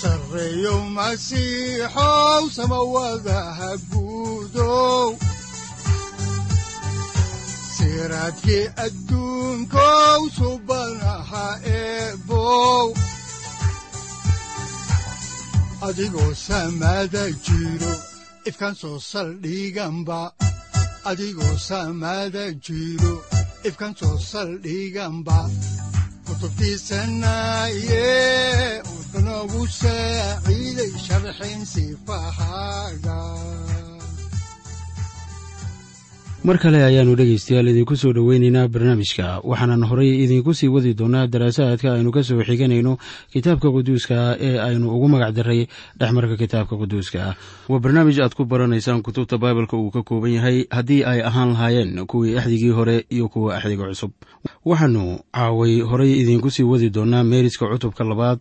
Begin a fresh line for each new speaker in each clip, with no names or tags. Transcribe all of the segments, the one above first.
sareeyow masiixow samawadaha guudow siraadki adduunkow subanaha eebow adigoo samaada jiro ifkan soo saldhiganba jiro ifkan soo saldhiganba kutubtiisanaaye
mar kale ayaannu dhegaystayaal idinku soo dhoweynaynaa barnaamijka waxaanan horay idiinku sii wadi doonaa daraasaadka aynu ka soo xiganayno kitaabka quduuska ee aynu ugu magac daray dhexmarka kitaabka quduuska waa barnaamij aad ku baranaysaan kutubta baibalka uu ka kooban yahay haddii ay ahaan lahaayeen kuwii axdigii hore iyo kuwa axdiga cusub waxaannu caaway horay idiinku sii wadi doonaa meeriska cutubka labaad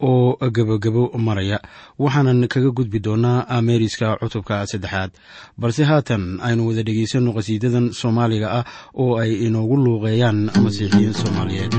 oo gebogebo maraya. Waxaanan kaga gudbi doonaa meeriska cutubka saddexaad. Balse haatan aynu wada dhegaysanno qhasiidadan soomaaliga ah oo ay inoogu luuqeeyaan masiixiyiin soomaaliyeed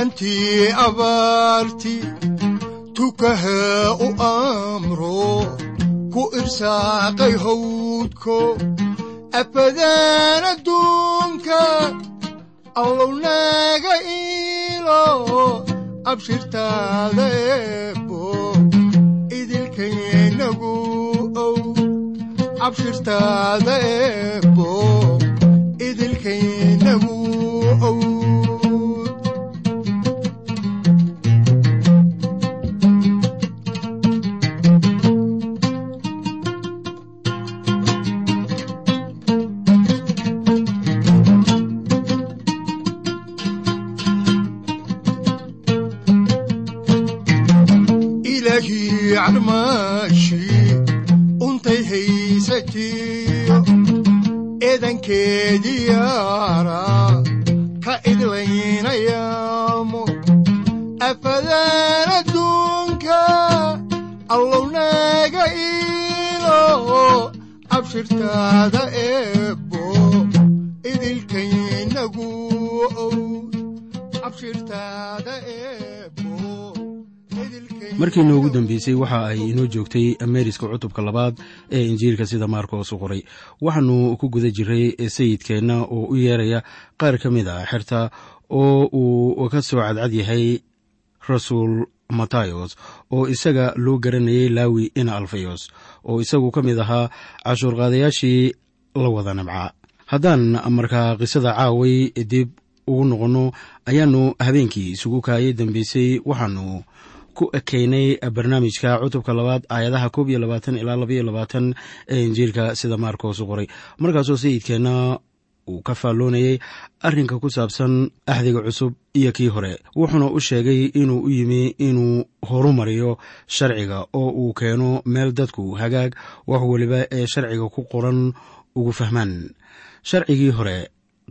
ayantii abaarti tukaha u amro ku irsaaqay hawdko. Afadaan adduunka allownaga iilo abshirtaada eebbo idilkaynagu ow abshirtaada eebbo untay
waxa ay inoo joogtay meeriska cutubka labaad ee injiilka sida maarkoos u qoray. Waxaannu ku guda jiray sayidkeenna oo u yeeraya qaar ka mid a xerta oo uu ka soo cadcad yahay rasuul matayos oo isaga loo garanayay laawi ina alfayos oo isagu ka mid ahaa cashuurqaadayaashii la wada nabca haddaan markaa qisada caaway dib ugu noqonno ayaannu habeenkii isugu kaayay dambeysay waxaannu ku ekeynay barnaamijka cutubka labaad aayadaha koob iyo labaatan ilaa labaiyo labaatan ee injiilka sida maarkos u qoray. Markaasoo sayidkeenna uu ka faalloonayay arrinka ku saabsan axdiga cusub iyo kii hore wuxuuna u sheegay inuu u yimi inuu horumariyo sharciga oo uu keeno meel dadku hagaag wax weliba ee sharciga ku qoran ugu fahmaan. Sharcigii hore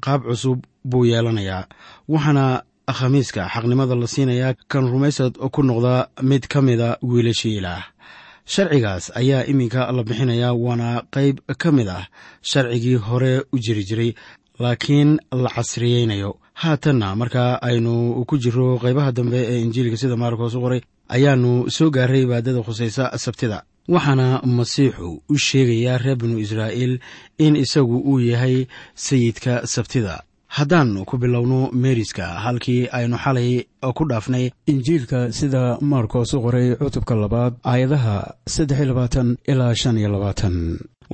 qaab cusub buu yeelanayaa waxaana khamiiska xaqnimada la siinayaa kan rumaysad ku noqda mid ka mida wiilashii ilaah sharcigaas ayaa iminka la bixinayaa waana qayb ka mid ah sharcigii hore u jiri jiray laakiin la casriyeynayo. Haatanna marka aynu ku jiro qaybaha dambe ee injiilka sida maarkos u qoray ayaannu soo gaaray baadada khusaysa sabtida. Waxaana masiixu u sheegayaa reer binu israa'iil in isagu uu yahay sayidka sabtida haddaan ku bilowno meeriska halkii aynu xalay ku dhaafnay
injiilka sida maarkos u qoray cutubka labaad aayadaha saddex iyo labaatan ilaa shan iyo labaatan.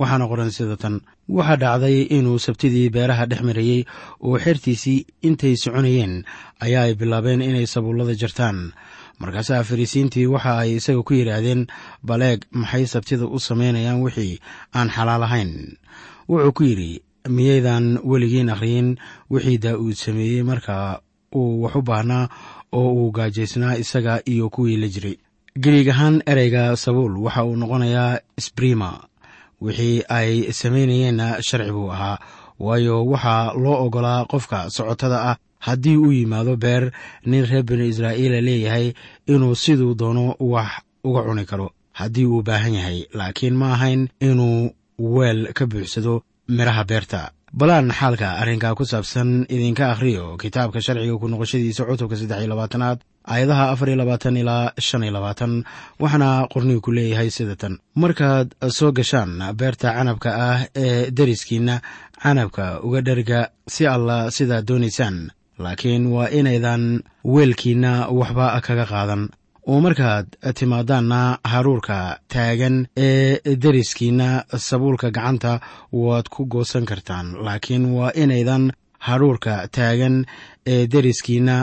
Waxaana qoran sida tan waxaa dhacday inuu sabtidii beeraha dhex marayey oo xertiisii intay soconayeen ayaa ay bilaabeen inay sabuullada jartaan. Markaasaa fariisiintii waxa ay isaga ku yidhaahdeen baleeg maxay sabtida u samaynayaan wixii aan xalaal ahayn? Wuxuu ku yidhi miyaydan weligiin akhriyin wixii daa'uud sameeyey marka uu wax u baahnaa oo uu gaajaysnaa isaga iyo kuwii la jiray. Gariig ahaan ereyga sabuul waxa uu noqonayaa sbrima wixii ay samaynayeenna sharci buu ahaa waayo waxaa loo oggolaa qofka socotada ah haddii uu yimaado beer nin reer binu israa'iila leeyahay inuu siduu doono wax uga cuni karo haddii uu baahan yahay. Laakiin ma ahayn inuu weel ka buuxsado midhaha beerta. Balaan xaalka arrinkaa ku saabsan idinka akhriyo kitaabka sharciga ku noqoshadiisa cutubka saddex iyo labaatanaad aayadaha afar iyo labaatan ilaa shan iyo labaatan waxaana qornigu ku leeyahay sida tan. Markaad soo gashaan beerta canabka ah ee deriskiinna canabka uga dherga si alla sidaad doonaysaan laakiin waa inaydan weelkiinna waxba kaga qaadan oo markaad timaadaanna haruurka taagan ee deriskiinna sabuulka gacanta waad ku goosan kartaan laakiin waa inaydan haruurka taagan ee deriskiinna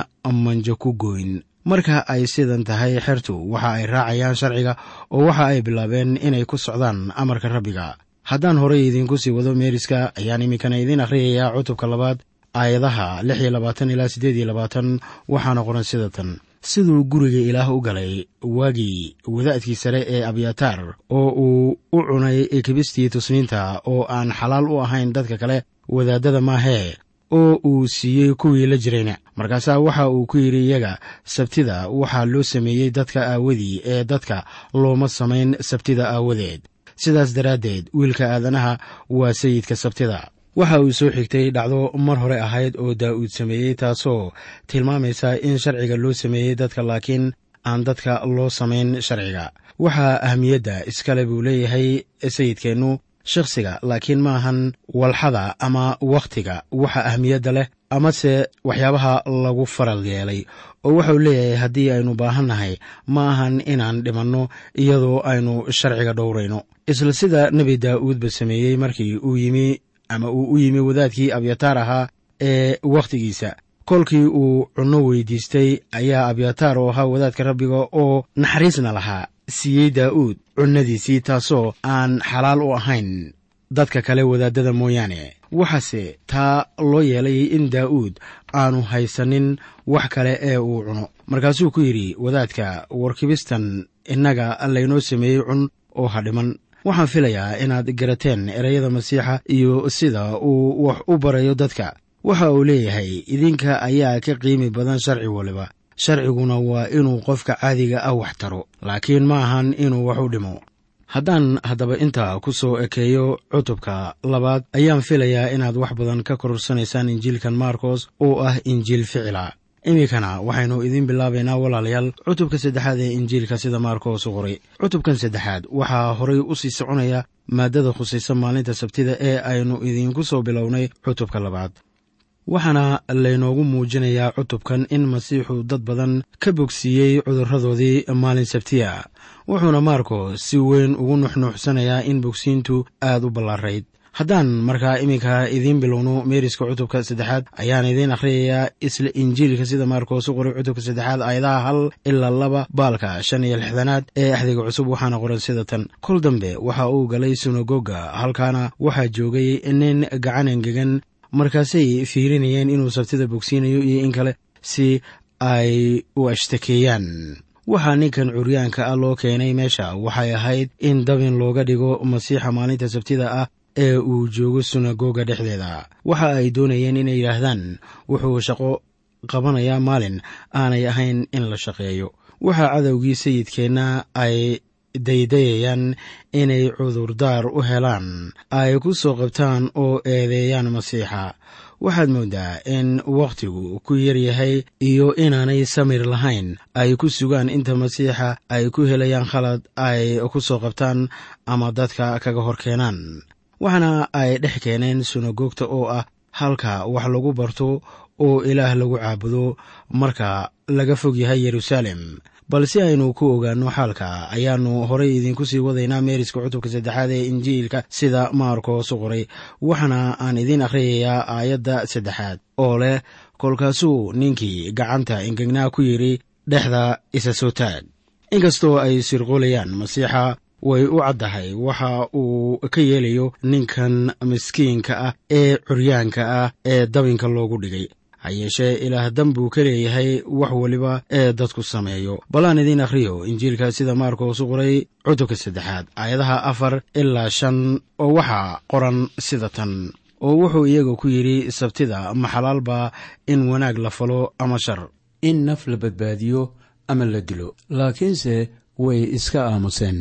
manjo ku gooyn. Marka ay sidan tahay xertu waxa ay raacayaan sharciga oo waxa ay bilaabeen inay ku socdaan amarka rabbiga. Haddaan horey idinku sii wado meeriska ayaan iminkana idiin akhriyayaa cutubka labaad aayadaha lix iyo labaatan ilaa siddeed iyo labaatan waxaana qoran sida tan siduu guriga ilaah u galay waagii wadaadkii sare ee abyataar oo uu u cunay kibistii tusniinta oo aan xalaal u ahayn dadka kale wadaaddada maahee oo uu siiyey kuwii la jirayna. Markaasaa waxa uu ku yidhi iyaga sabtida waxaa loo sameeyey dadka aawadii ee dadka looma samayn sabtida aawadeed. Sidaas daraaddeed wiilka aadanaha waa sayidka sabtida waxa uu soo xigtay dhacdo mar hore ahayd oo daa'uud sameeyey taasoo tilmaamaysa in sharciga loo sameeyey dadka laakiin aan dadka loo samayn sharciga. Waxaa ahmiyadda iskale buu leeyahay sayidkeennu shakhsiga laakiin ma ahan walxada ama wakhtiga. Waxa ahmiyadda leh amase waxyaabaha lagu faral yeelay oo waxauu leeyahay haddii aynu baahannahay ma ahan inaan dhimanno iyadoo aynu sharciga dhowrayno. Isla sida nebi daa'uudba sameeyey markii uu yimi ama uu u yimi wadaadkii abyataar ahaa ee wakhtigiisa. Kolkii uu cunno weydiistay ayaa abyataar oo ahaa wadaadka rabbiga oo naxariisna lahaa siiyey daa'uud cunnadiisii taasoo aan xalaal u ahayn dadka kale wadaaddada mooyaane. Waxaase taa loo yeelay in daa'uud aanu haysanin wax kale ee uu cuno. Markaasuu ku yidhi wadaadka warkibistan innaga laynoo sameeyey cun oo ha dhiman waxaan filayaa inaad garateen ereyada masiixa iyo sida uu wax u barayo dadka. Waxa uu leeyahay idinka ayaa ka qiimi badan sharci waliba. Sharciguna waa inuu qofka caadiga ah wax taro laakiin ma ahan inuu wax u dhimo. Haddaan haddaba intaa ku soo ekeeyo cutubka labaad ayaan filayaa inaad wax badan ka korursanaysaan injiilkan markos oo ah injiil ficila iminkana waxaynu idiin bilaabaynaa walaalayaal cutubka saddexaad ee injiilka sida maarkos u qoray. Cutubkan saddexaad waxaa horay u sii soconaya maaddada khusaysa maalinta sabtida ee aynu idiinku soo bilownay cutubka labaad. Waxaana laynoogu muujinayaa cutubkan in masiixu dad badan ka bogsiiyey cudurradoodii maalin sabtiya wuxuuna maarkos si weyn ugu nuxnuuxsanayaa in bogsiintu aad u ballaarayd haddaan markaa iminka idiin bilowno meeriska cutubka saddexaad ayaan idiin akhriyayaa isla injiilka sida maarkos u qoray cutubka saddexaad aayadaha hal ilaa laba baalka shan iyo lixdanaad ee axdiga cusub waxaana qoran sida tan. Kol dambe waxa uu galay sunagoga halkaana waxaa joogay nin gacan engegan markaasay fiirinayeen inuu sabtida bogsiinayo iyo in kale si ay u ashtakeeyaan. Waxaa ninkan curyaanka ah loo keenay meesha waxay ahayd in dabin looga dhigo masiixa maalinta sabtida ah ee uu joogo sunagoga dhexdeeda. Waxa ay doonayeen inay yidhaahdaan wuxuu shaqo qabanayaa maalin aanay ahayn in la shaqeeyo. Waxaa cadowgii sayidkeenna ay daydayayaan inay cudurdaar u helaan ay ku soo qabtaan oo eedeeyaan masiixa. Waxaad mooddaa in wakhtigu ku yar yahay iyo inaanay samir lahayn. Ay ku sugaan inta masiixa ay ku helayaan khalad ay ku soo qabtaan ama dadka kaga hor keenaan waxaana ay dhex keeneen sunagoogta oo ah halka wax lagu barto oo ilaah lagu caabudo marka laga fog yahay yeruusaalem bal si aynu ku ogaanno xaalka ayaannu horay idinku sii wadaynaa meeriska cutubka saddexaad ee injiilka sida maarkos u qoray waxaana aan idiin akhriyayaa aayadda saddexaad oo leh kolkaasuu ninkii gacanta engegnaa ku yidhi dhexda isa soo taag. Inkastoo ay sirqoolayaan masiixa way u caddahay. Waxa uu ka yeelayo ninkan miskiinka ah ee curyaanka ah ee dabinka loogu dhigay. Ha yeeshee ilaah dan buu ka leeyahay wax weliba ee dadku sameeyo. Balaan idiin akhriyo injiilka sida maarkos u qoray cutubka saddexaad aayadaha afar ilaa shan oo waxaa qoran sida tan. Oo wuxuu iyaga ku yidhi sabtida ma xalaal baa in wanaag la falo ama shar?
In naf la badbaadiyo ama la dilo laakiinse way iska aamuseen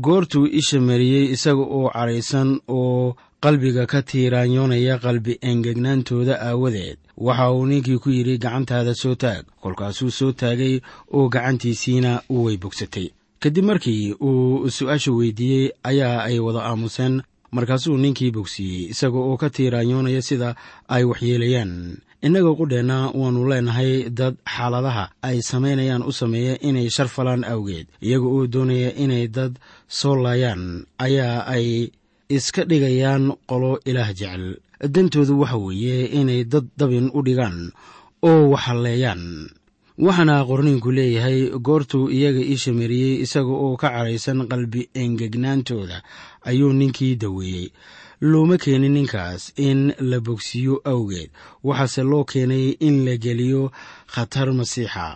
goortuu isha mariyey isaga oo cadhaysan oo qalbiga ka tiiraanyoonaya qalbi engegnaantooda aawadeed. Waxa uu ninkii ku yidhi gacantaada soo taag. Kolkaasuu soo taagay oo gacantiisiina way bogsatay kadib markii uu su'aasha weydiiyey ayaa ay wada aamuseen. Markaasuu ninkii bogsiiyey isaga oo ka tiiraanyoonaya sida ay waxyeelayaan innaga qudheenna waannu leenahay dad xaaladaha ay samaynayaan u sameeya inay shar falaan awgeed. Iyaga oo doonaya inay dad soo laayaan ayaa ay iska dhigayaan qolo ilaah jecel. Dantoodu waxa weeye inay dad dabin u dhigaan oo waxhalleeyaan waxaana qorniinku leeyahay goortuu iyaga iisha mariyey isaga oo ka cadhaysan qalbi engegnaantooda ayuu ninkii daweeyey looma keenin ninkaas in la bogsiiyo awgeed. Waxaase loo keenay in la geliyo khatar masiixa.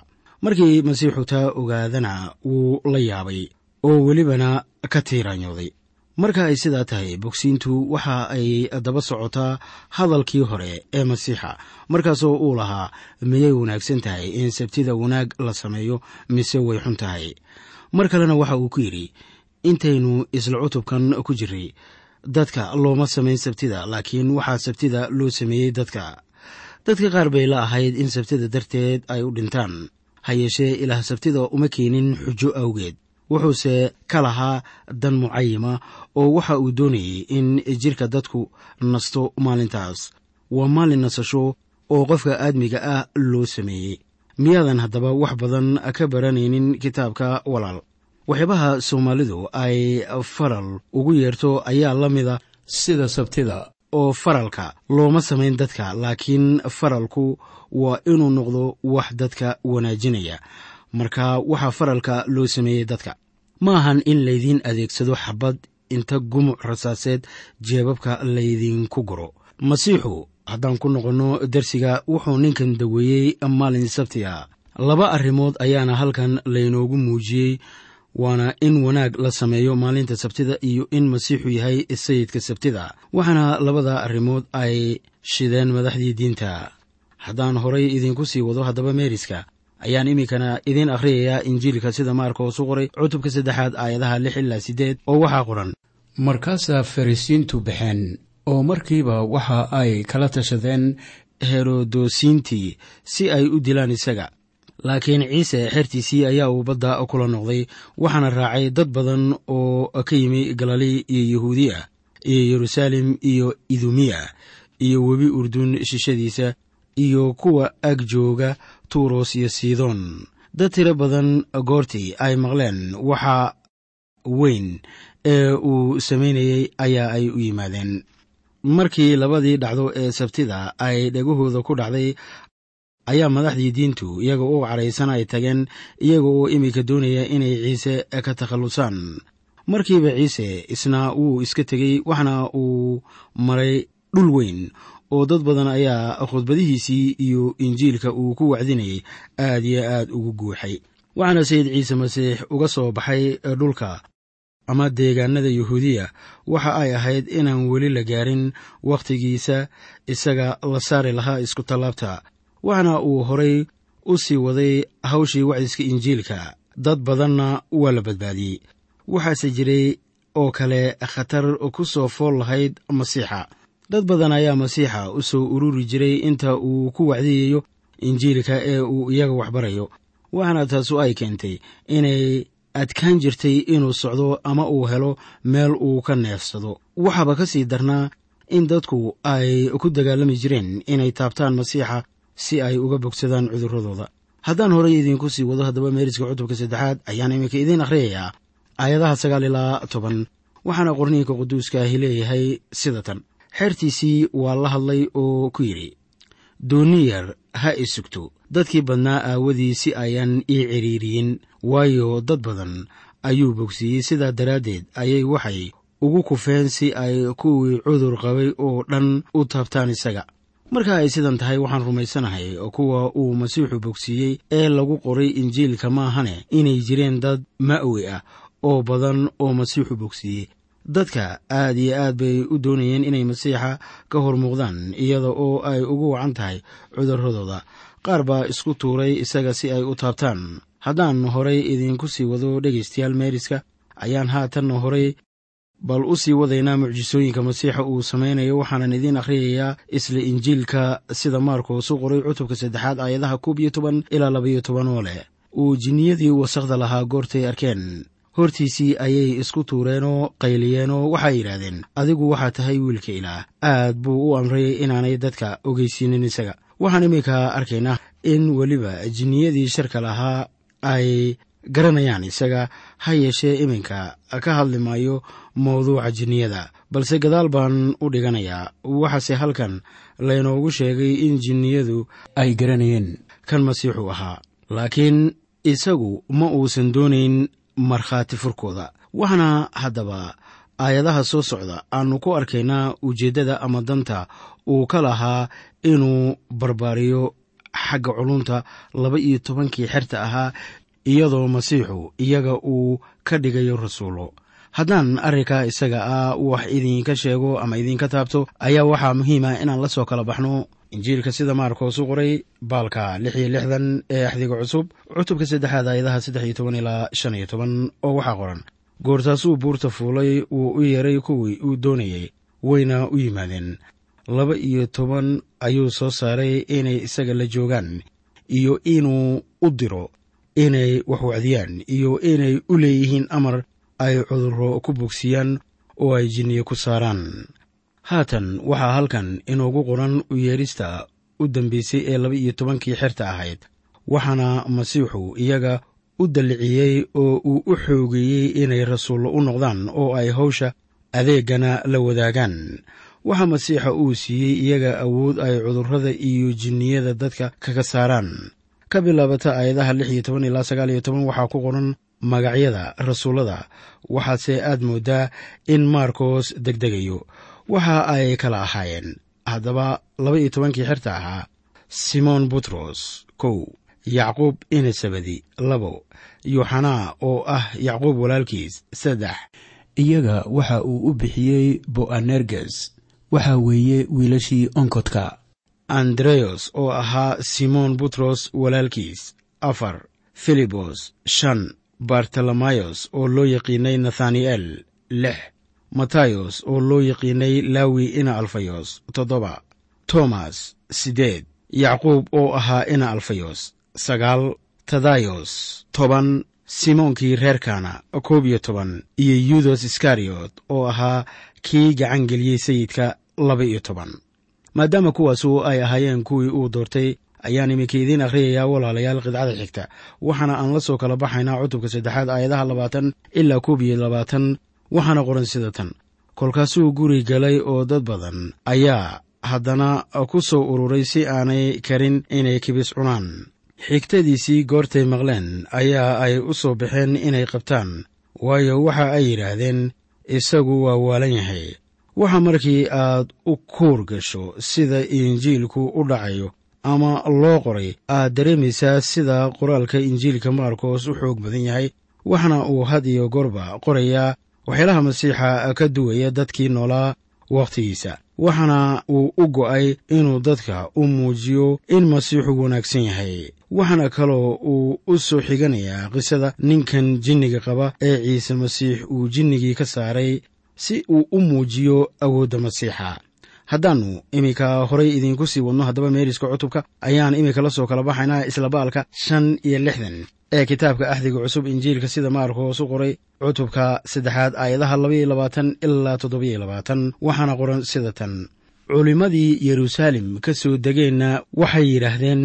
Markii masiixu taa ogaadana wuu la yaabay oo welibana ka tiiraanyooday. Marka ay sidaa tahay bogsiintu waxa ay daba socotaa hadalkii hore ee masiixa. Markaasoo uu lahaa miyay wanaagsan tahay in sabtida wanaag la sameeyo mise way xun tahay? Mar kalena waxa uu ku yidhi intaynu isla cutubkan ku jirray dadka looma samayn sabtida laakiin waxaa sabtida loo sameeyey dadka. Dadka qaar bay la ahayd in sabtida darteed ay u dhintaan. Ha yeeshee ilaah sabtida uma keenin xujo awgeed. Wuxuuse ka lahaa dan mucayima oo waxa uu doonayey in jirka dadku nasto maalintaas. Waa maalin nasasho oo qofka aadmiga ah loo sameeyey. Miyaadan haddaba wax badan ka baranaynin kitaabka walaal waxyaabaha soomaalidu ay faral ugu yeerto ayaa la mida
sida sabtida
oo faralka looma samayn dadka laakiin faralku waa inuu noqdo wax dadka wanaajinaya. Marka waxaa faralka loo sameeyey dadka ma ahan in laydiin adeegsado xabad inta gumuc rasaaseed jeebabka laydinku guro. Masiixu haddaan ku noqonno darsiga wuxuu ninkan daweeyey maalin sabtiga. Laba arrimood ayaana halkan laynoogu muujiyey waana in wanaag la sameeyo maalinta sabtida iyo in masiixu yahay sayidka sabtida waxaana labada arrimood ay shideen madaxdii diinta. Haddaan horay idinku sii wado haddaba meeriska ayaan iminkana idiin akhriyayaa injiilka sida maarkos u qoray cutubka saddexaad aayadaha lix ilaa siddeed oo waxaa qoran.
Markaasaa farisiintu baxeen oo markiiba waxa ay kala tashadeen
herodoosiintii si ay u dilaan isaga laakiin ciise xertiisii ayaa uu badda kula noqday waxaana raacay dad badan oo ka yimi galali iyo yahuudiya iyo yeruusaalem iyo idumiya iyo webi urdun shishadiisa iyo kuwa ag jooga tuuros iyo sidon. Dad tiro badan goortii ay maqleen waxa weyn ee uu samaynayey ayaa ay u yimaadeen. Markii labadii dhacdo ee sabtida ay dhegahooda ku dhacday ayaa madaxdii diintu iyaga u caraysan ay tageen iyaga oo iminka doonaya inay ciise ka takhallusaan markiiba ciise isna wuu iska tegey waxna uu maray dhul weyn oo dad badan ayaa khudbadihiisii iyo injiilka uu ku wacdinayay aad iyo aad ugu guuxay. Waxaana sayid ciise masiix uga soo baxay dhulka ama deegaanada yuhuudiya waxa ay ahayd inaan weli la gaarin wakhtigiisa isaga la saari lahaa isku tallaabta waxaana uu horay u sii waday hawshii wacdiska injiilka. Dad badanna waa la badbaadiyey. Waxaase jiray oo kale khatar ku soo fool lahayd masiixa. Dad badan ayaa masiixa u soo ururi jiray inta uu ku wacdiyayo injiilka ee uu iyaga waxbarayo. Waxaana taasu ay keentay inay adkaan jirtay inuu socdo ama uu helo meel uu ka neefsado. Waxaaba ka sii darnaa in dadku ay ku dagaalami jireen inay taabtaan masiixa si ay uga bogsadaan cudurradooda. Haddaan horay idiinku sii wado haddaba meeriska cutubka saddexaad ayaan iminka idiin akhriyayaa. Aayadaha sagaal ilaa toban. Waxaana qorniinka quduuska ahi leeyahay sida tan. Xeertiisii waa la hadlay oo ku yidhi dooniyar ha i sugto. Dadkii badnaa aawadii si ayaan ii cidhiiriyin waayo dad badan ayuu bogsiiyey. Sidaa daraaddeed ayay waxay ugu kufeen si ay kuwii cudur qabay oo dhan u taabtaan isaga marka ay sidan tahay waxaan rumaysanahay kuwa uu masiixu bogsiiyey ee lagu qoray injiilka maahane inay jireen dad ma'wi ah oo badan oo masiixu bogsiiyey. Dadka aad iyo aad bay u doonayeen inay masiixa ka hor muuqdaan iyada oo ay ugu wacan tahay cudurradooda. Qaar baa isku tuuray isaga si ay u taabtaan. Haddaan horay idiinku sii wado dhegaystayaal meeriska ayaan haatanna horay bal u sii wadaynaa mucjisooyinka masiixa uu samaynayo waxaanan idiin akhriyayaa isla injiilka sida maarkos u qoray cutubka saddexaad aayadaha koob iyo toban ilaa labaiyo toban oo leh. Uu jinniyadii wasakhda lahaa goortay arkeen. Hortiisii ayay isku tuureenoo qayliyeenoo waxay yidhaahdeen adigu waxaa tahay wiilka ilaah aad buu u amray inaanay dadka ogeysiinin isaga. Waxaan iminka arkaynaa in weliba jinniyadii sharka lahaa ay garanayaan isaga ha yeeshee iminka ka hadli maayo mawduuca jinniyada balse gadaal baan u dhiganayaa. Waxaase halkan laynoogu sheegay in jinniyadu
ay garanayeen.
Kan masiixu ahaa. Laakiin isagu ma uusan doonayn markhaati furkooda. Waxaana haddaba aayadaha soo socda aannu ku arkaynaa ujeeddada ama danta uu ka lahaa inuu barbaariyo xagga culunta laba iyo tobankii xerta ahaa iyadoo masiixu iyaga uu ka dhigayo rasuullo haddaan arrinkaa isaga ah wax idinka sheego ama idinka taabto ayaa waxaa muhiima inaan la soo kala baxno injiilka sida maarkoos u qoray baalka lix iyo lixdan ee axdiga cusub cutubka saddexaad aayadaha saddex iyo toban ilaa shan iyo toban oo waxaa qoran. Goortaasuu buurta fuulay wuu u yeeray kuwii uu doonayey wayna u yimaadeen. Laba iyo toban ayuu soo saaray inay isaga la joogaan iyo inuu u diro inay wax wacdiyaan iyo inay u leeyihiin amar ay cudurro ku bogsiyaan oo ay jinniye ku saaraan. Haatan waxaa halkan inoogu qoran u yeedhista u dambaysay ee laba iyo tobankii xerta ahayd waxaana masiixu iyaga u dalliciyey oo uu u xoogeeyey inay rasuullo u noqdaan oo ay hawsha adeegana la wadaagaan. Waxaa masiixa uu siiyey iyaga awood ay cudurrada iyo jinniyada dadka kaga saaraan. Ka bilaabata aayadaha lix iyo toban ilaa sagaal iyo toban waxaa ku qoran magacyada rasuullada waxaase aad mooddaa in maarkos degdegayo. Waxa ay kala ahaayeen. Haddaba laba iyo tobankii xerta ahaa simoon butros kow. Yacquub inesabadi labo. Yuuxanaa oo ah yacquub walaalkiis saddex.
Iyaga waxa uu u bixiyey bo'anerges waxa weeye wiilashii onkodka.
Andreyos oo ahaa simoon butros walaalkiis afar. Filibos shan bartolomayos oo loo yaqiinay nathaniel. Lix. Matayos oo loo yaqiinay lawi ina alfayos. Toddoba. Tomas siddeed yacquub oo ahaa ina alfayos. Sagaal. Tadayos toban. Simoonkii reerkana koob iyo toban. Iyo yudas iskariyot oo ahaa kii gacan geliyey sayidka laba iyo toban. Maadaama kuwaasu ay ahaayeen kuwii uu doortay ayaan iminka idiin akhriyayaa walaalayaal qidcada xigta. Waxaana aan la soo kala baxaynaa cutubka saddexaad aayadaha labaatan ilaa koob iyo labaatan waxaana qoran sida tan. Kolkaasuu guri galay oo dad badan. Ayaa haddana ku soo ururay si aanay karin inay kibis cunaan. Xigtadiisii goortay maqleen ayaa ay u soo baxeen inay qabtaan. Waayo waxa ay yidhaahdeen isagu waa waalan yahay. Waxa markii aad u kuur gasho sida injiilku u dhacayo ama loo qoray. Aad dareemaysaa sida qoraalka injiilka maarkos u xoog badan yahay waxna uu had iyo goorba qorayaa waxyaalaha masiixa ka duwaya dadkii noolaa wakhtigiisa waxaana uu u go'ay inuu dadka u muujiyo in masiixu wanaagsan yahay. Waxaana kaloo uu u soo xiganayaa qisada ninkan jinniga qaba ee ciise masiix uu jinnigii ka saaray si uu u muujiyo awoodda masiixa haddaannu iminka horay idiinku sii wadno haddaba meeriska cutubka ayaan iminka la soo kala baxaynaa isla baalka shan iyo lixdan ee kitaabka axdiga cusub injiilka sida maarkoos u qoray cutubka saddexaad aayadaha labaiyo labaatan ilaa toddobiyo labaatan waxaana qoran sida tan. Culimmadii yeruusaalem ka soo degeenna waxay yidhaahdeen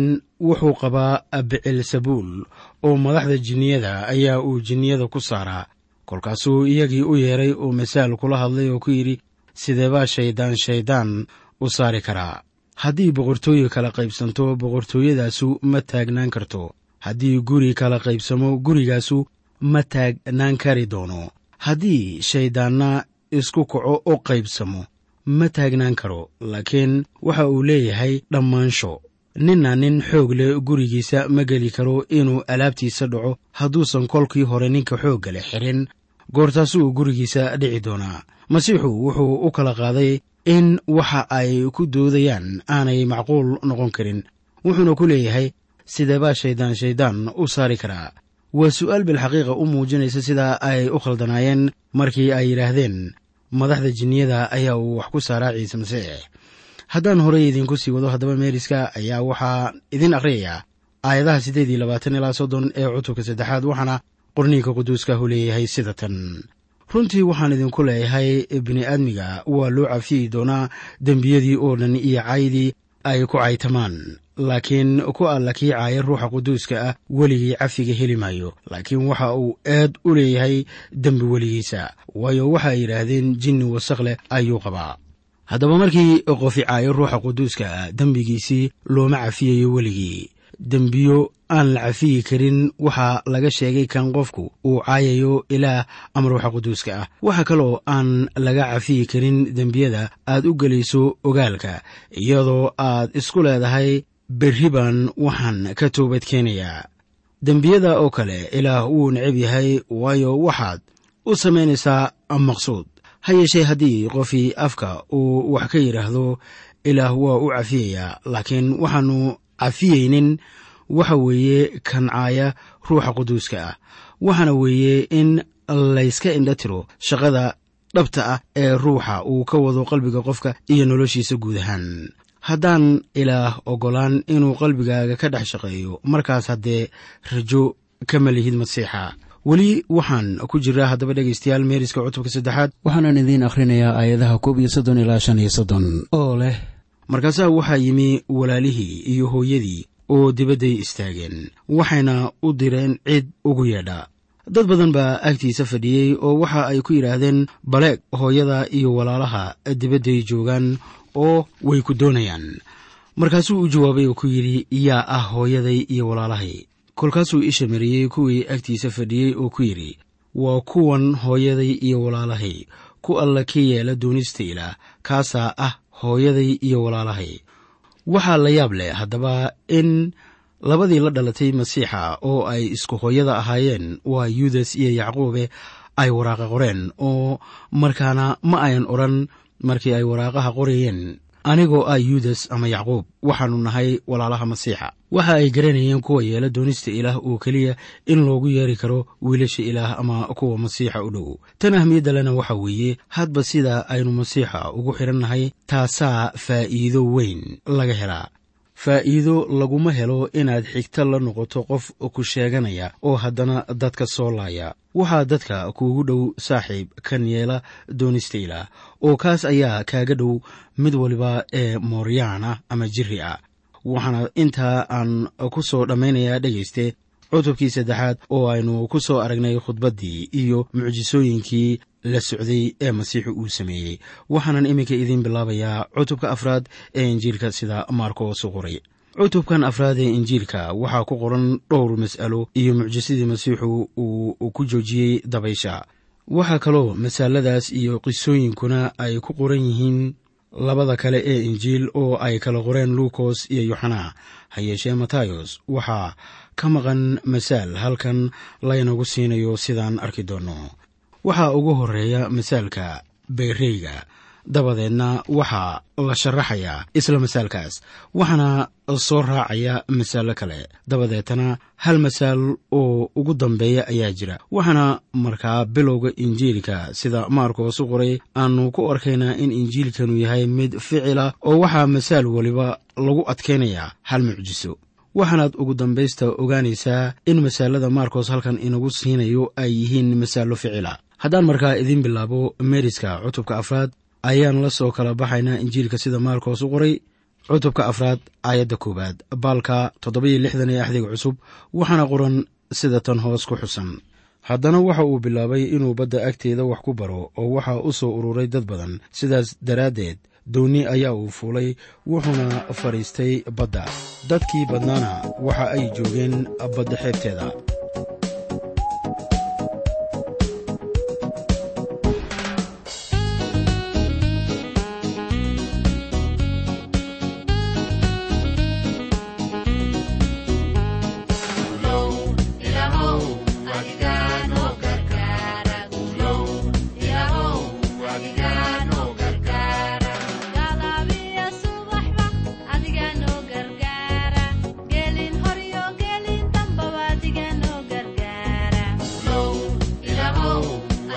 wuxuu qabaa bicilsabuul oo madaxda jinniyada ayaa uu jinniyada ku saaraa. Kolkaasuu iyagii u yeedhay oo masaal kula hadlay oo ku yidhi sideebaa shayddaan shayddaan u saari karaa? Haddii boqortooye kala qaybsanto boqortooyadaasu ma taagnaan karto. Haddii guri kala qaybsamo gurigaasu ma taagnaan kari doono. Haddii shayddaanna isku kaco oo qaybsamo ma taagnaan karo. Laakiin waxa uu leeyahay dhammaansho ninna nin xoog leh gurigiisa ma geli karo inuu alaabtiisa dhaco. Hadduusan kolkii hore ninka xoogga leh xirin goortaasuu gurigiisa dhici doonaa. Masiixu wuxuu u kala qaaday in waxa ay ku doodayaan aanay macquul noqon karin. Wuxuuna ku leeyahay sideebaa shayddaan shayddaan u saari karaa? Waa su'aal bilxaqiiqa u muujinaysa sida ay u khaldanaayeen markii ay yidhaahdeen madaxda jinniyada ayaa uu wax ku saaraa ciise masiix. Haddaan horey idinku sii wado haddaba meeriska ayaa waxaa idin akhriyayaa aayadaha siddeed iyo labaatan ilaa soddon ee cutubka saddexaad waxaana qorniinka quduuskaahu leeyahay sida tan. Runtii waxaan idinku leeyahay bini'aadmiga waa loo cafiyi doonaa dembiyadii oo dhan iyo caydii ay ku caytamaan. Laakiin ku alla kii caaya ruuxa quduuska ah weligii cafiga heli maayo. Laakiin waxa uu aad u leeyahay dembi weligiisa waayo waxa ay yidhaahdeen jinni wasaq leh ayuu qabaa. Haddaba markii qofi caayo ruuxa quduuska ah dembigiisii looma cafiyayo weligii dembiyo aan la cafiyi karin waxaa laga sheegay kan qofku uu caayayo ilaah ama ruuxa quduuska ah. Waxa kaloo aan laga cafiyi karin dembiyada aad u gelayso ogaalka iyadoo aad isku leedahay berri baan waxaan ka toobad keenayaa. Dembiyada oo kale ilaah wuu necab yahay waayo waxaad u samaynaysaa maqsuud. Ha yeeshee haddii qofii afka uu wax ka yidhaahdo ilaah waa u cafiyayaa laakiin waxaannu cafiyeynin waxa weeye kancaaya ruuxa quduuska ah. Waxaana weeye in layska indha tiro shaqada dhabta ah ee ruuxa uu ka wado qalbiga qofka iyo noloshiisa guud ahaan. Haddaan ilaah oggolaan inuu qalbigaaga ka dhex shaqeeyo markaas haddee rajo kama lihid masiixa. Weli waxaan ku jiraa haddaba dhegaystayaal meeriska cutubka saddexaad
waxaanan idiin akhrinayaa aayadaha koob iyo soddon ilaa shan iyo soddon oo leh
markaasaa waxaa yimi walaalihii iyo hooyadii oo dibadday istaageen waxayna u direen cid ugu yeedha. Dad badan baa agtiisa fadhiyey oo waxa ay ku yidhaahdeen baleeg hooyada iyo walaalaha dibadday joogaan oo way ku doonayaan. Markaasuu u jawaabay oo ku yidhi yaa ah hooyaday iyo walaalahay. Kolkaasuu isha mariyey kuwii agtiisa fadhiyey oo ku yidhi waa kuwan hooyaday iyo walaalahay ku alla ka yeela doonista ilaah kaasaa ah hooyaday iyo walaalahay. Waxaa la yaab leh haddaba in labadii la dhalatay masiixa oo ay isku hooyada ahaayeen waa yudas iyo yacquube ay waraaqa qoreen oo markaana ma ayan odhan markii ay waraaqaha qorayeen anigoo ah yudas ama yacquub waxaannu nahay walaalaha masiixa. Waxa ay garanayeen kuwa yeela doonista ilaah oo keliya in loogu yeeri karo wiilasha ilaah ama kuwa masiixa u dhow. Tan ahmiyadda lena waxa weeye hadba sida aynu masiixa ugu xidhannahay taasaa faa'iido weyn laga helaa. Faa'iido laguma helo inaad xigto la noqoto qof ku sheeganaya oo haddana dadka soo laaya. Waxaa dadka kuugu dhow saaxiib kan yeela doonista ilaah oo kaas ayaa kaaga dhow mid waliba ee mooryaan ah ama jiri ah waxaana intaa aan ku soo dhammaynayaa dhegayste cutubkii saddexaad oo aynu ku soo aragnay khudbaddii iyo mucjisooyinkii
la socday ee masiixu uu sameeyey. Waxaanan iminka idiin bilaabayaa cutubka afraad ee injiilka sida maarkos u qoray. Cutubkan afraad ee injiilka waxaa ku qoran dhowr mas'alo iyo mucjisadii masiixu uu ku joojiyey dabaysha waxaa kaloo masaaladaas iyo qisooyinkuna ay ku qoran yihiin labada kale ee injiil oo ay kala qoreen luukos iyo yoxana. Ha yeeshee matayos waxaa ka maqan masaal halkan laynagu siinayo sidaan arki doonno waxaa ugu horreeya masaalka beereyga dabadeedna waxaa la sharaxayaa isla masaalkaas waxaana soo raacaya masaalo kale. Dabadeetana hal masaal oo ugu dambeeya ayaa jira waxaana markaa bilowga injiilka sida maarkos u qoray aanu ku arkaynaa in injiilkanu yahay mid ficila oo waxaa masaal weliba lagu adkaynayaa hal mucjiso. Waxaanaad ugu dambaysta ogaanaysaa in masaalada maarkos halkan inagu siinayo ay yihiin masaallo ficila haddaan markaa idiin bilaabo meeriska cutubka afraad ayaan la soo kala baxaynaa injiilka sida maarkos u qoray cutubka afraad aayadda koowaad baalka toddobiyo lixdan ee axdiga cusub waxaana qoran sida tan hoos ku xusan. Haddana waxa uu bilaabay inuu badda agteeda wax ku baro oo waxaa u soo ururay dad badan. Sidaas daraaddeed doonni ayaa uu fuulay wuxuuna fadhiistay badda. Dadkii badnaana waxa ay joogeen badda xeebteeda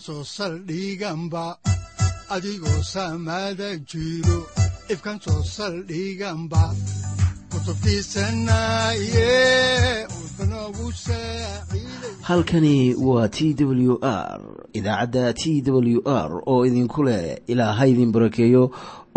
soo saldhiganba
halkani waa t w r idaacadda t w r oo idinku leh ilaa ha idin barakeeyo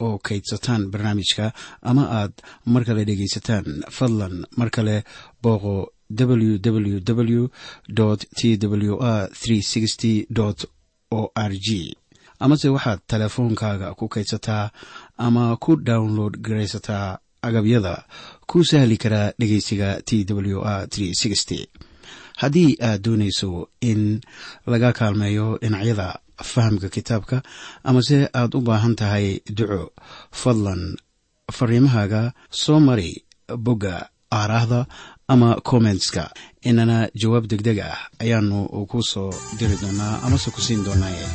oo kaydsataan barnaamijka ama aad mar kale dhegaysataan. Fadlan mar kale booqo www t w r o r g amase waxaad teleefoonkaaga ku kaydsataa ama ku download garaysataa agabyada ku sahli karaa dhegeysiga t w r haddii aad doonayso in laga kaalmeeyo dhinacyada fahamka kitaabka amase aad u baahan tahay duco fadlan fariimahaaga soo mari bogga aaraahda ama kommentska inana jawaab deg deg ah ayaanu ku soo diri doonaa amase ku siin doonaaye.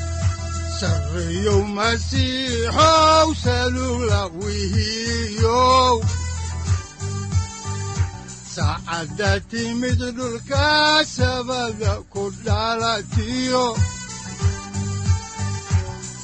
Saacadda timid dhulka sabada ku dhalatiyo